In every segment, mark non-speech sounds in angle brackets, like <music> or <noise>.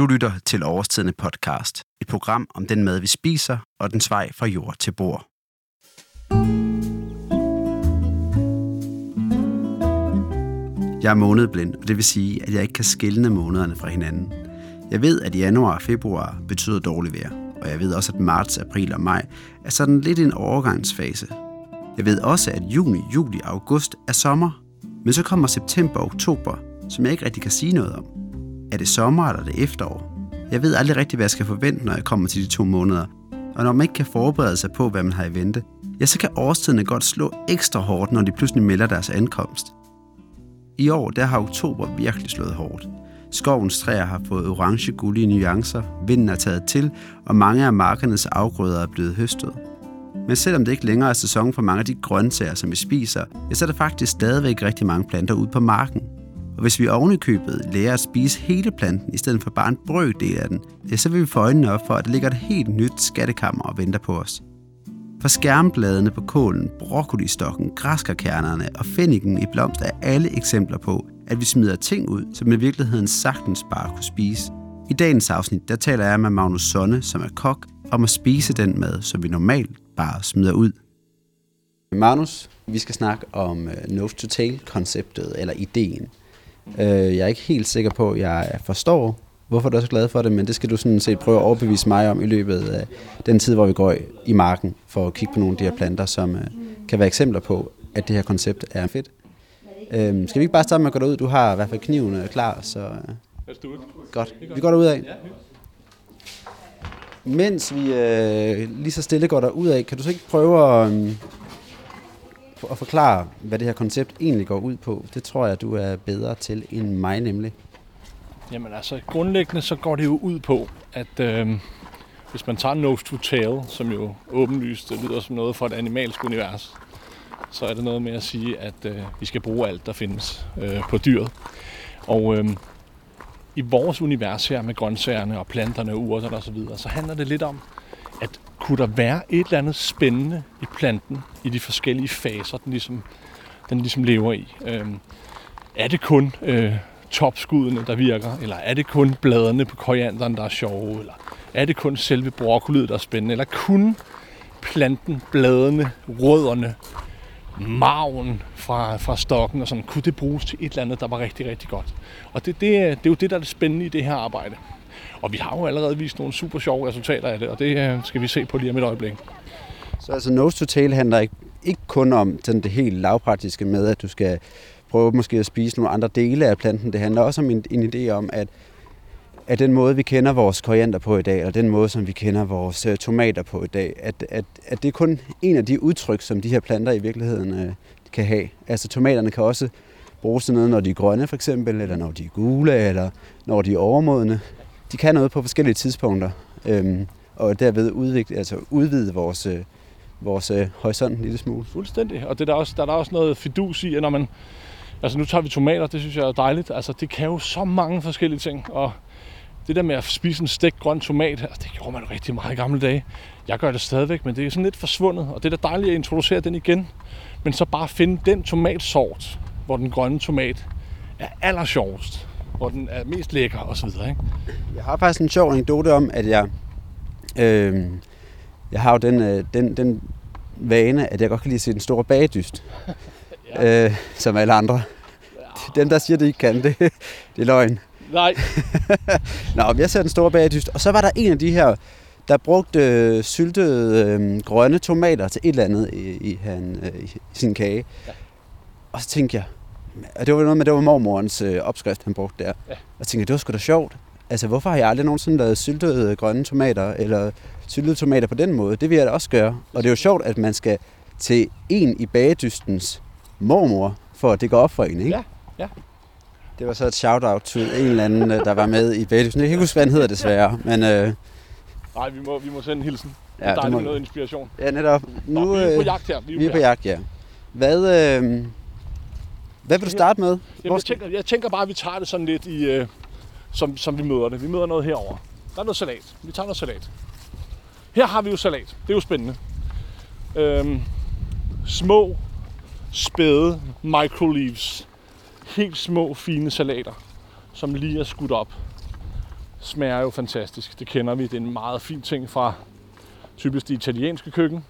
Du lytter til Overstidende podcast, et program om den mad, vi spiser, og den vej fra jord til bord. Jeg er månedblind, og det vil sige, at jeg ikke kan skille månederne fra hinanden. Jeg ved, at januar og februar betyder dårligt vejr, og jeg ved også, at marts, april og maj er sådan lidt en overgangsfase. Jeg ved også, at juni, juli og august er sommer, men så kommer september og oktober, som jeg ikke rigtig kan sige noget om. Er det sommer eller er det efterår? Jeg ved aldrig rigtig, hvad jeg skal forvente, når jeg kommer til de to måneder. Og når man ikke kan forberede sig på, hvad man har i vente, ja, så kan årstiderne godt slå ekstra hårdt, når de pludselig melder deres ankomst. I år der har oktober virkelig slået hårdt. Skovens træer har fået orange gullige nuancer, vinden er taget til, og mange af markernes afgrøder er blevet høstet. Men selvom det ikke længere er sæson for mange af de grøntsager, som vi spiser, ja, så er der faktisk stadigvæk rigtig mange planter ude på marken. Og hvis vi ovenikøbet lærer at spise hele planten, i stedet for bare en brøkdel af den, ja, så vil vi få øjnene op for, at der ligger et helt nyt skattekammer og venter på os. For skærmbladene på kålen, broccolistokken, græskarkernerne og fenniken i blomst er alle eksempler på, at vi smider ting ud, som i virkeligheden sagtens bare kunne spise. I dagens afsnit, der taler jeg med Magnus Sonne, som er kok, om at spise den mad, som vi normalt bare smider ud. Magnus, vi skal snakke om øh, uh, nose-to-tail-konceptet, eller ideen. Øh, jeg er ikke helt sikker på, at jeg forstår, hvorfor du er så glad for det, men det skal du sådan set prøve at overbevise mig om i løbet af den tid, hvor vi går i marken, for at kigge på nogle af de her planter, som øh, kan være eksempler på, at det her koncept er fedt. Øhm, skal vi ikke bare starte med at gå derud? Du har i hvert fald kniven øh, klar, så... Uh, godt. Vi går derud af. Mens vi øh, lige så stille går derud af, kan du så ikke prøve at, øh, at forklare, hvad det her koncept egentlig går ud på? Det tror jeg, du er bedre til end mig nemlig. Jamen altså, grundlæggende så går det jo ud på, at øh, hvis man tager nose to tail, som jo åbenlyst det lyder som noget fra et animalsk univers, så er det noget med at sige, at øh, vi skal bruge alt, der findes øh, på dyret. Og øh, i vores univers her med grøntsagerne og planterne og urterne osv., så, videre, så handler det lidt om, at kunne der være et eller andet spændende i planten, i de forskellige faser, den ligesom, den ligesom lever i. Øh, er det kun øh, topskuddene, der virker, eller er det kun bladene på korianderen, der er sjove, eller er det kun selve broccoliet, der er spændende, eller kun planten, bladene, rødderne, maven fra, fra stokken og sådan, kunne det bruges til et eller andet, der var rigtig, rigtig godt. Og det, det, det er jo det, der er det spændende i det her arbejde. Og vi har jo allerede vist nogle super sjove resultater af det, og det øh, skal vi se på lige om et øjeblik. Så altså nose to tail handler ikke, ikke kun om sådan det helt lavpraktiske med, at du skal prøve måske at spise nogle andre dele af planten. Det handler også om en, en idé om, at, at den måde, vi kender vores koriander på i dag, og den måde, som vi kender vores uh, tomater på i dag, at, at, at det er kun en af de udtryk, som de her planter i virkeligheden uh, kan have. Altså tomaterne kan også bruges til noget, når de er grønne for eksempel, eller når de er gule, eller når de er overmodne. De kan noget på forskellige tidspunkter, øhm, og derved udvikle, altså udvide vores, øh, vores øh, horisont en lille smule. Fuldstændig, og det er der, også, der er der også noget fidus i, at når man, altså nu tager vi tomater, det synes jeg er dejligt, altså det kan jo så mange forskellige ting, og det der med at spise en stegt grøn tomat, altså, det gjorde man rigtig meget i gamle dage. Jeg gør det stadigvæk, men det er sådan lidt forsvundet, og det er da dejligt at introducere den igen, men så bare finde den tomatsort, hvor den grønne tomat er allersjovest, hvor den er mest lækker osv. Ikke? Jeg har faktisk en sjov anekdote om, at jeg, øh, jeg har jo den, øh, den, den vane, at jeg godt kan lide at se den store bagedyst, <laughs> ja. øh, som alle andre. Ja. Den, der siger, det ikke kan, det, <laughs> det er løgn. Nej. <laughs> Nå, jeg ser den store bagedyst. Og så var der en af de her, der brugte øh, syltede øh, grønne tomater til et eller andet i, i, han, øh, i sin kage. Ja. Og så tænkte jeg, og det var noget med, det var mormorens øh, opskrift, han brugte der. Ja. Og tænkte det var sgu da sjovt. Altså, hvorfor har jeg aldrig nogensinde lavet syltede grønne tomater, eller syltede tomater på den måde? Det vil jeg da også gøre. Og det er jo sjovt, at man skal til en i bagedystens mormor, for at det går op for en, ikke? Ja, ja. Det var så et shout-out til en eller anden, øh, der var med i bagedysten. Jeg kan ikke huske, hvad han hedder desværre, men... Øh, Nej, vi må, vi må sende en hilsen. Ja, der er må... noget inspiration. Ja, netop. Nu, Nå, vi er på jagt her. Vi er, vi er på jagt, ja. Hvad, øh, hvad vil du starte med? Jamen, jeg, tænker, jeg tænker bare, at vi tager det sådan lidt i, øh, som, som vi møder det. Vi møder noget herover. Der er noget salat. Vi tager noget salat. Her har vi jo salat. Det er jo spændende. Øhm, små, spæde microleaves. Helt små, fine salater, som lige er skudt op. smager jo fantastisk. Det kender vi. Det er en meget fin ting fra typisk det italienske køkken,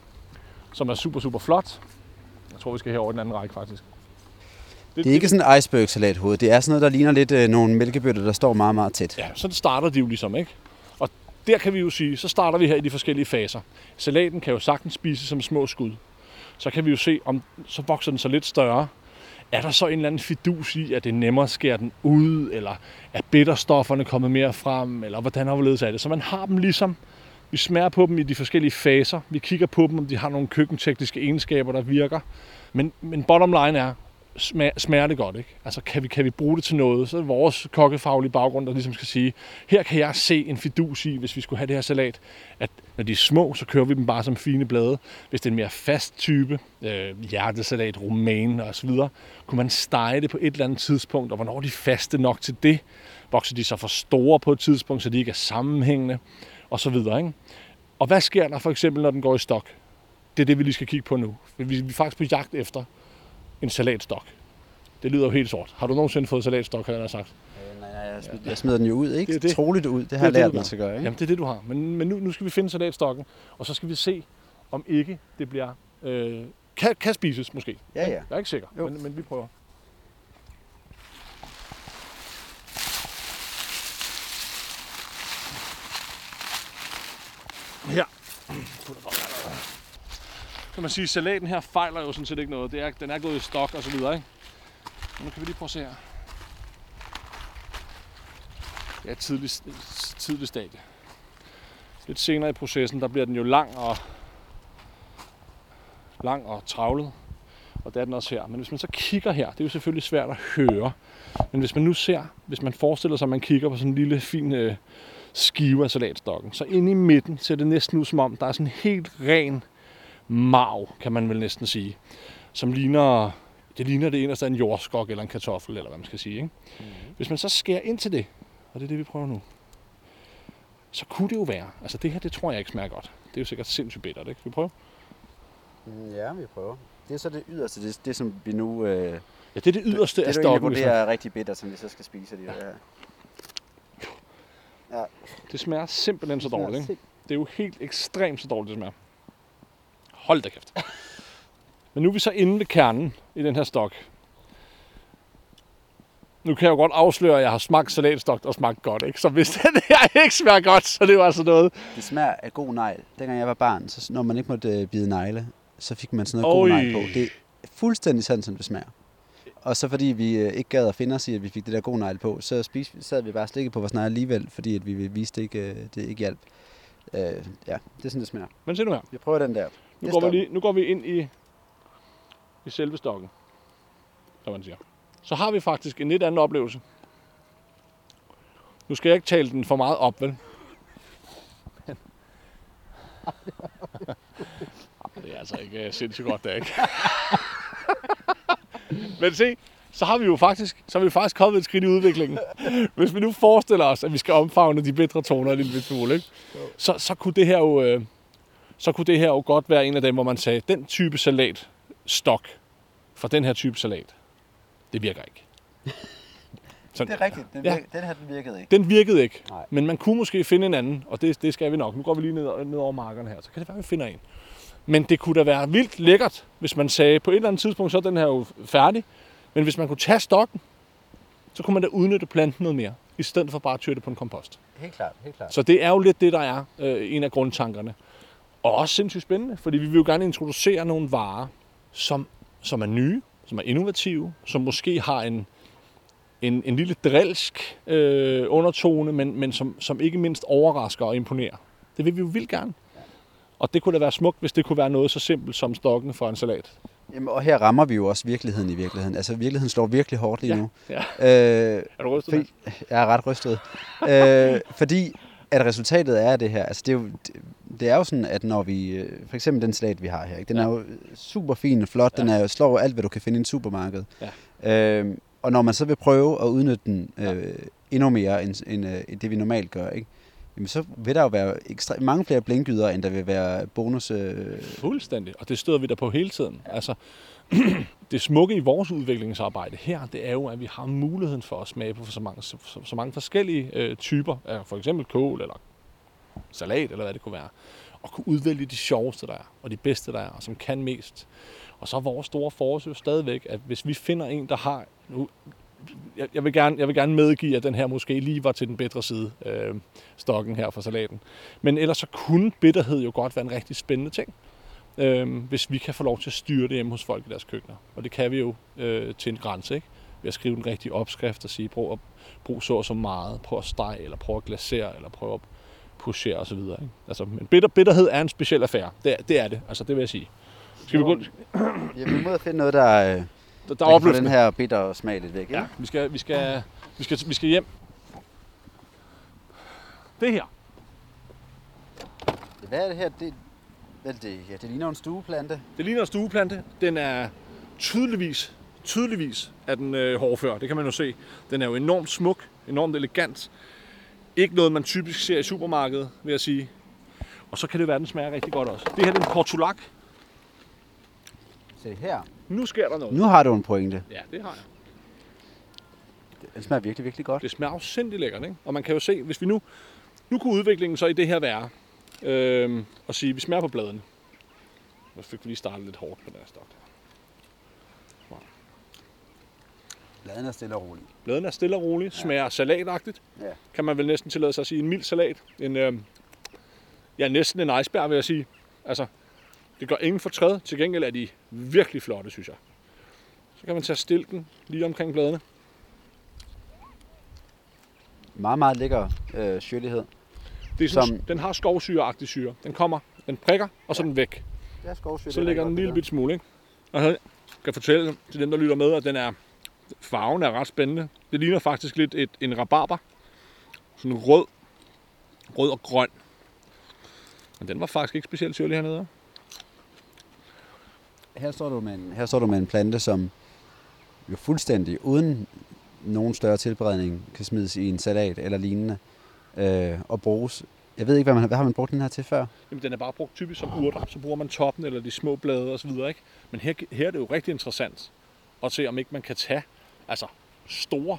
som er super, super flot. Jeg tror, vi skal herover den anden række, faktisk. Det er ikke sådan en iceberg hoved. Det er sådan noget, der ligner lidt øh, nogle mælkebøtter, der står meget, meget tæt. Ja, sådan starter de jo ligesom, ikke? Og der kan vi jo sige, så starter vi her i de forskellige faser. Salaten kan jo sagtens spises som små skud. Så kan vi jo se, om så vokser den så lidt større. Er der så en eller anden fidus i, at det er nemmere at skære den ud, eller er bitterstofferne kommet mere frem, eller hvordan har vi af det? Så man har dem ligesom, vi smager på dem i de forskellige faser. Vi kigger på dem, om de har nogle køkkentekniske egenskaber, der virker. Men, men bottom line er, smager det godt, ikke? Altså, kan vi, kan vi bruge det til noget? Så er det vores kokkefaglige baggrund, der ligesom skal sige, her kan jeg se en fidus i, hvis vi skulle have det her salat, at når de er små, så kører vi dem bare som fine blade. Hvis det er en mere fast type, øh, hjertesalat, romaine og så videre, kunne man stege det på et eller andet tidspunkt, og hvornår er de faste nok til det? Vokser de så for store på et tidspunkt, så de ikke er sammenhængende? Og så videre, ikke? Og hvad sker der for eksempel, når den går i stok? Det er det, vi lige skal kigge på nu. Vi er faktisk på jagt efter en salatstok. Det lyder jo helt sort. Har du nogensinde fået salatstok, har jeg sagt? Øh, nej, nej, jeg, smider, jeg smider den jo ud, ikke? Det, det. Troligt ud. Det har det jeg lært mig til at gøre, ikke? Jamen, det er det, du har. Men, men nu, nu skal vi finde salatstokken, og så skal vi se, om ikke det bliver... Øh, kan, kan spises måske. Ja, ja. Jeg er ikke sikker, men, men vi prøver. Her kan man sige, salaten her fejler jo sådan set ikke noget. Det er, den er gået i stok og så videre, ikke? Men nu kan vi lige prøve at se her. Ja, tidlig, tidlig stadie. Lidt senere i processen, der bliver den jo lang og, lang og travlet. Og det er den også her. Men hvis man så kigger her, det er jo selvfølgelig svært at høre. Men hvis man nu ser, hvis man forestiller sig, at man kigger på sådan en lille fin øh, skive af salatstokken, så inde i midten ser det næsten ud som om, der er sådan en helt ren marv, kan man vel næsten sige, som ligner, det ligner det eneste af en jordskok eller en kartoffel, eller hvad man skal sige. Ikke? Mm-hmm. Hvis man så skærer ind til det, og det er det, vi prøver nu, så kunne det jo være, altså det her, det tror jeg ikke smager godt. Det er jo sikkert sindssygt bittert, ikke? Vi prøver? Mm, ja, vi prøver. Det er så det yderste, det, det som vi nu... Øh, ja, det er det yderste det, af stokken. Det er rigtig bitter, som vi så skal spise. Det, ja. Ja. det smager simpelthen så dårligt, ikke? Det er jo helt ekstremt så dårligt, det smager. Hold da kæft. Men nu er vi så inde ved kernen i den her stok. Nu kan jeg jo godt afsløre, at jeg har smagt salatstok og smagt godt, ikke? Så hvis <laughs> det her ikke smager godt, så det jo altså noget. Det smager af god negl. Dengang jeg var barn, så når man ikke måtte øh, bide negle, så fik man sådan noget Oi. god negl på. Det er fuldstændig sådan, som det smager. Og så fordi vi øh, ikke gad at finde os i, at vi fik det der god negl på, så spiste, sad vi bare slikket på vores negle alligevel, fordi at vi viste ikke, øh, det ikke hjalp. Øh, ja, det er sådan, det smager. Men se nu her. Vi prøver den der. Nu går, vi lige, nu går vi ind i, i selve stokken, som man siger. Så har vi faktisk en lidt anden oplevelse. Nu skal jeg ikke tale den for meget op, vel? <laughs> det er altså ikke uh, sindssygt godt, det er ikke. <laughs> Men se, så har vi jo faktisk, så har vi faktisk kommet et skridt i udviklingen. Hvis vi nu forestiller os, at vi skal omfavne de bedre toner en lille smule, ikke? Så, så kunne det her jo, øh, så kunne det her jo godt være en af dem, hvor man sagde, den type salat stok for den her type salat, det virker ikke. <laughs> Sådan, det er rigtigt. Den, ja. den her den virkede ikke. Den virkede ikke. Nej. Men man kunne måske finde en anden, og det, det skal vi nok. Nu går vi lige ned, ned over markerne her, så kan det være, at vi finder en. Men det kunne da være vildt lækkert, hvis man sagde, på et eller andet tidspunkt, så er den her jo færdig. Men hvis man kunne tage stokken, så kunne man da udnytte planten noget mere, i stedet for bare at tyre det på en kompost. Helt klart, helt klart. Så det er jo lidt det, der er øh, en af grundtankerne. Og også sindssygt spændende, fordi vi vil jo gerne introducere nogle varer, som, som er nye, som er innovative, som måske har en, en, en lille drilsk øh, undertone, men, men som, som ikke mindst overrasker og imponerer. Det vil vi jo vildt gerne. Og det kunne da være smukt, hvis det kunne være noget så simpelt som stokken for en salat. Jamen, og her rammer vi jo også virkeligheden i virkeligheden. Altså, virkeligheden slår virkelig hårdt lige ja, nu. Ja. Øh, er du rystet? Fordi, jeg er ret rystet. øh, fordi at resultatet er det her. Altså, det er jo, det er jo sådan, at når vi, øh, for eksempel den salat, vi har her, ikke? den ja. er jo super fin og flot, ja. den er jo, slår alt, hvad du kan finde i en supermarked. Ja. Øh, og når man så vil prøve at udnytte den øh, ja. endnu mere, end, end, øh, end det vi normalt gør, ikke? Jamen så vil der jo være ekstra, mange flere blinkyder, end der vil være bonus. Øh... Fuldstændig, og det støder vi der på hele tiden. Ja. Altså, <clears throat> det smukke i vores udviklingsarbejde her, det er jo, at vi har muligheden for at smage på så mange, så, så mange forskellige øh, typer af for eksempel kål eller salat, eller hvad det kunne være. Og kunne udvælge de sjoveste, der er, og de bedste, der er, og som kan mest. Og så er vores store forsøg stadigvæk, at hvis vi finder en, der har... Nu, jeg, jeg, vil gerne, jeg vil gerne medgive, at den her måske lige var til den bedre side, øh, stokken her for salaten. Men ellers så kunne bitterhed jo godt være en rigtig spændende ting, øh, hvis vi kan få lov til at styre det hjemme hos folk i deres køkkener. Og det kan vi jo øh, til en grænse, ikke? Ved at skrive en rigtig opskrift og sige, prøv at brug så og så meget, prøv at stege, eller prøv at glasere, eller prøv at pushere osv. Ikke? Altså, men bitter, bitterhed er en speciel affære. Det er, det er det, altså det vil jeg sige. Skal vi gå? Ja, vi må finde noget, der, øh, der, der er opløftende. den her bitter smag lidt væk. Ikke? Ja, vi skal, vi skal, vi skal, vi skal hjem. Det her, Hvad er det her? Det, hvad er det? Ja, det ligner en stueplante. det ligner en stueplante. Den er tydeligvis, tydeligvis er den øh, hårdfør. Det kan man jo se. Den er jo enormt smuk, enormt elegant. Ikke noget, man typisk ser i supermarkedet, vil jeg sige. Og så kan det være, den smager rigtig godt også. Det her det er en portulak. Se her. Nu sker der noget. Nu har du en pointe. Ja, det har jeg. Den smager virkelig, virkelig godt. Det smager sindssygt lækkert, ikke? Og man kan jo se, hvis vi nu... Nu kunne udviklingen så i det her være, øhm, at sige, at vi smager på bladene. Nu fik vi lige startet lidt hårdt på den her stok. der. Bladen er stille og rolig. Bladene er stille og rolige, smager salatagtigt. Ja. Kan man vel næsten tillade sig at sige en mild salat. En, øhm, ja, næsten en iceberg, vil jeg sige. Altså, det gør ingen fortræd. Til gengæld er de virkelig flotte, synes jeg. Så kan man tage stilken lige omkring bladene. Meget, meget lækker øh, syrlighed. Det er sådan, Som- Den har skovsyreagtig syre. Den kommer, den prikker, og så er den væk. Ja, skovsyre. Så ligger den en lille bit smule, ikke? Og jeg kan fortælle til dem, der lytter med, at den er, farven er ret spændende. Det ligner faktisk lidt et, en rabarber. Sådan rød, rød og grøn. Men den var faktisk ikke specielt syrlig hernede. Her står, du med en, her står du med en plante, som jo fuldstændig uden nogen større tilberedning kan smides i en salat eller lignende øh, og bruges. Jeg ved ikke, hvad, man, hvad har man brugt den her til før? Jamen, den er bare brugt typisk som urter. Så bruger man toppen eller de små blade osv. Ikke? Men her, her er det jo rigtig interessant at se, om ikke man kan tage altså, store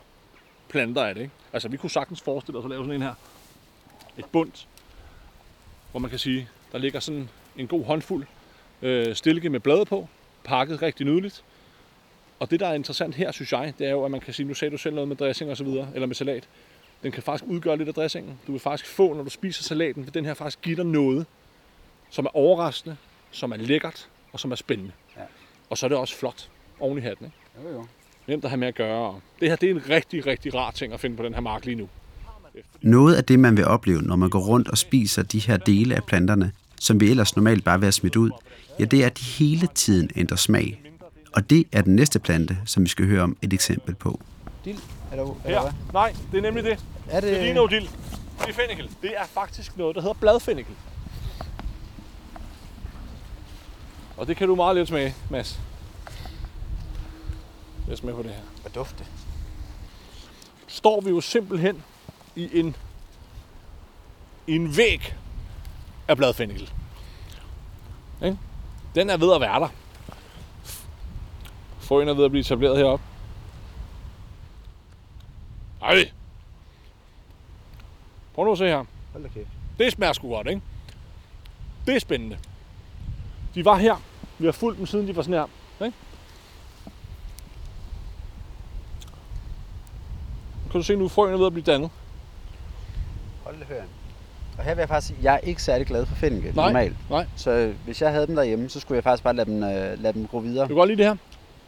planter af det. Ikke? Altså, vi kunne sagtens forestille os at lave sådan en her. Et bundt, hvor man kan sige, der ligger sådan en god håndfuld øh, stilke med blade på, pakket rigtig nydeligt. Og det, der er interessant her, synes jeg, det er jo, at man kan sige, nu sagde du selv noget med dressing og så videre, eller med salat. Den kan faktisk udgøre lidt af dressingen. Du vil faktisk få, når du spiser salaten, vil den her faktisk give dig noget, som er overraskende, som er lækkert og som er spændende. Ja. Og så er det også flot oven i hatten. Ikke? Jo, jo. Nemt at have med at gøre. Det her det er en rigtig, rigtig rar ting at finde på den her mark lige nu. Noget af det, man vil opleve, når man går rundt og spiser de her dele af planterne, som vi ellers normalt bare vil have smidt ud, ja, det er, at de hele tiden ændrer smag. Og det er den næste plante, som vi skal høre om et eksempel på. Dild? Eller, Her. Nej, det er nemlig det. Er det, Det ligner jo dild. Det er fennikel. Det er faktisk noget, der hedder bladfennikel. Og det kan du meget let smage, Mads. Jeg smage på det her. Hvad dufte? står vi jo simpelthen i en, i en væg af bladfennikel. Ikke? Den er ved at være der. Frøen er ved at blive etableret heroppe. Ej! Prøv nu at se her. Hold da kæft. Det smager sgu godt, ikke? Det er spændende. De var her. Vi har fulgt dem siden de var sådan her. Ikke? Kan du se nu, frøene er ved at blive dannet? Hold da høren. Og her vil jeg faktisk sige, jeg er ikke særlig glad for fennikel Nej. normalt. Nej. Så øh, hvis jeg havde dem derhjemme, så skulle jeg faktisk bare lade dem, øh, lade dem gro videre. Du kan godt lide det her.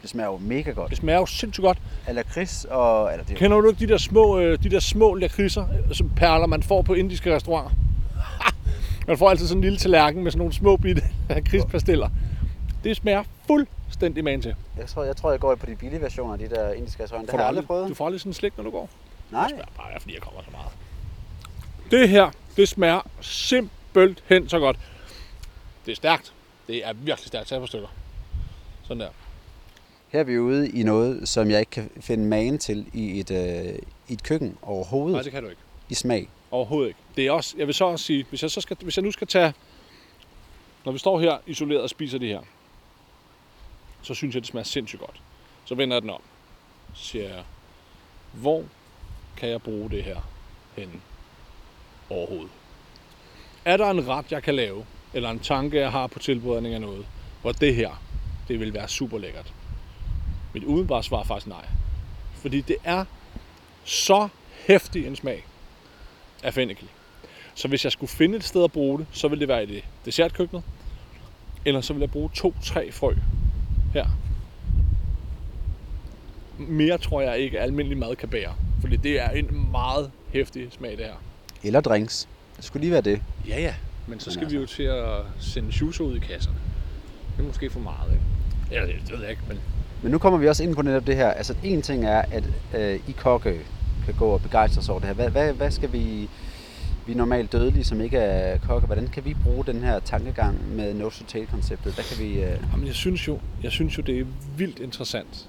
Det smager jo mega godt. Det smager jo sindssygt godt. Eller kris og... Eller det, Kender du ikke de der små, øh, de der små lakridser, øh, som perler, man får på indiske restauranter? <laughs> man får altid sådan en lille tallerken med sådan nogle små bitte <laughs> lakridspasteller. Det smager fuldstændig man til. jeg, tror, jeg tror, jeg går på de billige versioner af de der indiske restauranter. Det har jeg aldrig prøvet. Du får aldrig sådan en slik, når du går. Nej. Det smager bare, fordi jeg kommer så meget. Det her, det smager simpelthen så godt. Det er stærkt. Det er virkelig stærkt. Tag på stykker. Sådan der. Her er vi ude i noget, som jeg ikke kan finde magen til i et, øh, i et køkken overhovedet Nej, det kan du ikke. i smag. Overhovedet ikke. Det er også, jeg vil så også sige, hvis jeg, så skal, hvis jeg nu skal tage, når vi står her isoleret og spiser det her, så synes jeg, det smager sindssygt godt. Så vender jeg den om. Så siger jeg, hvor kan jeg bruge det her henne overhovedet? Er der en ret, jeg kan lave, eller en tanke, jeg har på tilberedning af noget, hvor det her, det vil være super lækkert? Mit udenbare svar er faktisk nej. Fordi det er så hæftig en smag af fennikel. Så hvis jeg skulle finde et sted at bruge det, så ville det være i det dessertkøkkenet. Eller så ville jeg bruge to-tre frø her. Mere tror jeg ikke, almindelig mad kan bære. Fordi det er en meget hæftig smag, det her. Eller drinks. Det skulle lige være det. Ja, ja. Men så Men skal altså- vi jo til at sende shuso ud i kasserne. Det er måske for meget, ikke? Ja, det, det ved jeg ikke, men... Men nu kommer vi også ind på netop det her. Altså, en ting er, at øh, I kokke kan gå og begejstre sig over det her. Hvad, hvad, hvad skal vi... Vi er normalt dødelige, som ikke er kokke. Hvordan kan vi bruge den her tankegang med to tail konceptet? Hvad kan vi... Øh... Jamen, jeg synes jo, jeg synes jo det er vildt interessant,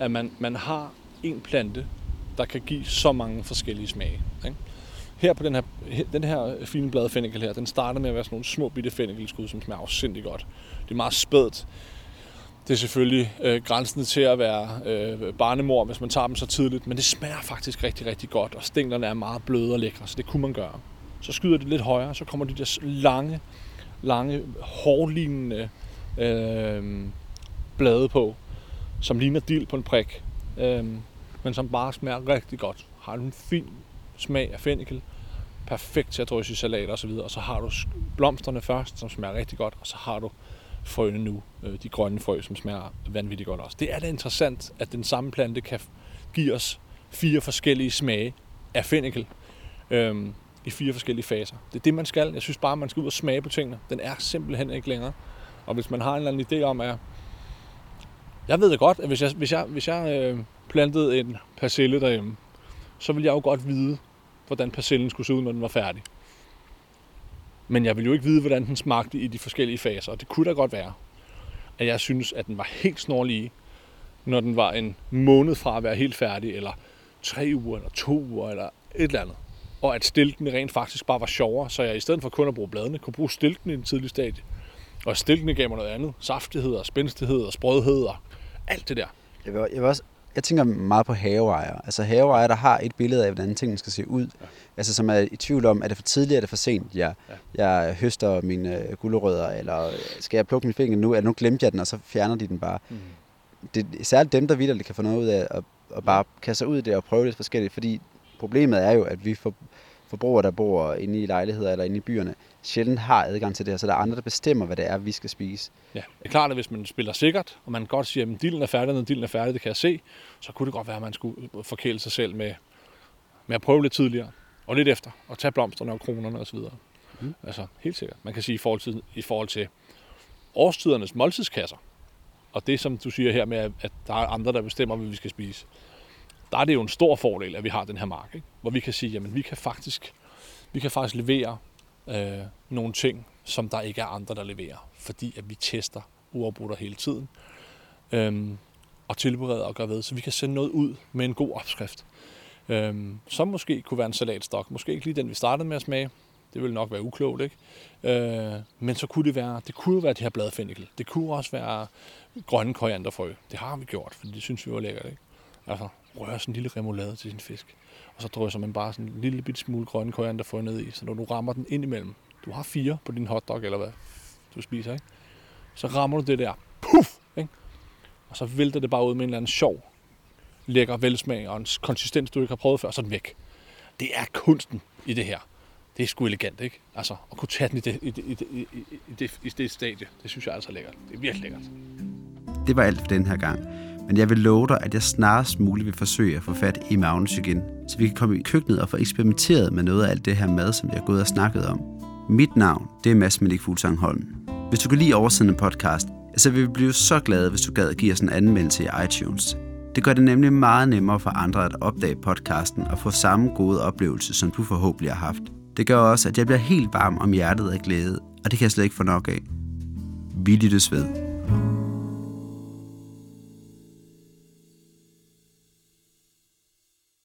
at man, man har en plante, der kan give så mange forskellige smage. Ikke? Her på den her, den her fine blade fennikel her, den starter med at være sådan nogle små bitte fennikelskud, som smager afsindig godt. Det er meget spædt. Det er selvfølgelig øh, grænsen til at være øh, barnemor, hvis man tager dem så tidligt, men det smager faktisk rigtig, rigtig godt, og stænglerne er meget bløde og lækre, så det kunne man gøre. Så skyder det lidt højere, så kommer de der lange, lange, hårlignende øh, blade på, som ligner dild på en prik, øh, men som bare smager rigtig godt. Har en fin smag af fennikel, perfekt til at drysse i salat og så videre. Og så har du blomsterne først, som smager rigtig godt, og så har du frøene nu, øh, de grønne frø, som smager vanvittigt godt også. Det er da interessant, at den samme plante kan give os fire forskellige smage af fennikel øhm, i fire forskellige faser. Det er det, man skal. Jeg synes bare, man skal ud og smage på tingene. Den er simpelthen ikke længere. Og hvis man har en eller anden idé om, at jeg ved det godt, at hvis jeg, hvis jeg, hvis jeg øh, plantede en persille derhjemme, så ville jeg jo godt vide, hvordan persillen skulle se ud, når den var færdig. Men jeg ville jo ikke vide, hvordan den smagte i de forskellige faser. Og det kunne da godt være, at jeg synes, at den var helt snorlig, når den var en måned fra at være helt færdig, eller tre uger, eller to uger, eller et eller andet. Og at stilkene rent faktisk bare var sjovere, så jeg i stedet for kun at bruge bladene, kunne bruge stilkene i en tidlig stadie. Og stilkene gav mig noget andet. Saftighed og spændstighed og sprødhed og alt det der. Jeg, vil, jeg, vil også, jeg tænker meget på haveejere. Altså haveejere, der har et billede af, hvordan tingene skal se ud. Ja. Altså som er i tvivl om, er det for tidligt, er det for sent? Jeg, ja. jeg høster mine øh, gulerødder, eller skal jeg plukke min finger nu? Eller nu glemte jeg den, og så fjerner de den bare. Mm. Det er særligt dem, der vidderligt kan få noget ud af at, at bare kaste sig ud i det og prøve det forskelligt. Fordi problemet er jo, at vi for, forbrugere, der bor inde i lejligheder eller inde i byerne, sjældent har adgang til det her. Så der er andre, der bestemmer, hvad det er, vi skal spise. Ja, det er klart, at hvis man spiller sikkert, og man godt siger, at dillen er færdig, når dillen er færdig, det kan jeg se, så kunne det godt være, at man skulle forkæle sig selv med, med at prøve lidt tidligere, og lidt efter, og tage blomsterne og kronerne osv. Mm. Altså, helt sikkert. Man kan sige i forhold til, i forhold til årstidernes måltidskasser, og det, som du siger her med, at der er andre, der bestemmer, hvad vi skal spise, der er det jo en stor fordel, at vi har den her mark, ikke? hvor vi kan sige, jamen vi kan faktisk, vi kan faktisk levere øh, nogle ting, som der ikke er andre, der leverer, fordi at vi tester uafbrudt hele tiden, øh, og tilbereder og gør ved, så vi kan sende noget ud med en god opskrift, øh, som måske kunne være en salatstok, måske ikke lige den, vi startede med at smage, det ville nok være uklogt, ikke? Øh, men så kunne det være, det kunne være det her bladfennikel, det kunne også være grønne korianderfrø, det har vi gjort, fordi det synes vi var lækkert, ikke? Altså, røre sådan en lille remoulade til sin fisk, og så drysser man bare sådan en lille bitte smule grønne korianderfrø ned i, så når du rammer den ind imellem, du har fire på din hotdog, eller hvad du spiser, ikke? Så rammer du det der, puff, ikke? Og så vælter det bare ud med en eller anden sjov, lækker velsmag og en konsistens, du ikke har prøvet før, så er den væk. Det er kunsten i det her. Det er sgu elegant, ikke? Altså, at kunne tage den i det, i det, i det, i, det, i det, i det stadie, det synes jeg er altså lækkert. Det er virkelig lækkert. Det var alt for den her gang. Men jeg vil love dig, at jeg snarest muligt vil forsøge at få fat i Magnus igen, så vi kan komme i køkkenet og få eksperimenteret med noget af alt det her mad, som jeg har gået og snakket om. Mit navn, det er Mads Malik Fuglsang Holm. Hvis du kan lide oversindende podcast, så vil vi blive så glade, hvis du gad at give os en anmeldelse i iTunes. Det gør det nemlig meget nemmere for andre at opdage podcasten og få samme gode oplevelse, som du forhåbentlig har haft. Det gør også, at jeg bliver helt varm om hjertet af glæde, og det kan jeg slet ikke få nok af. Vi lyttes ved.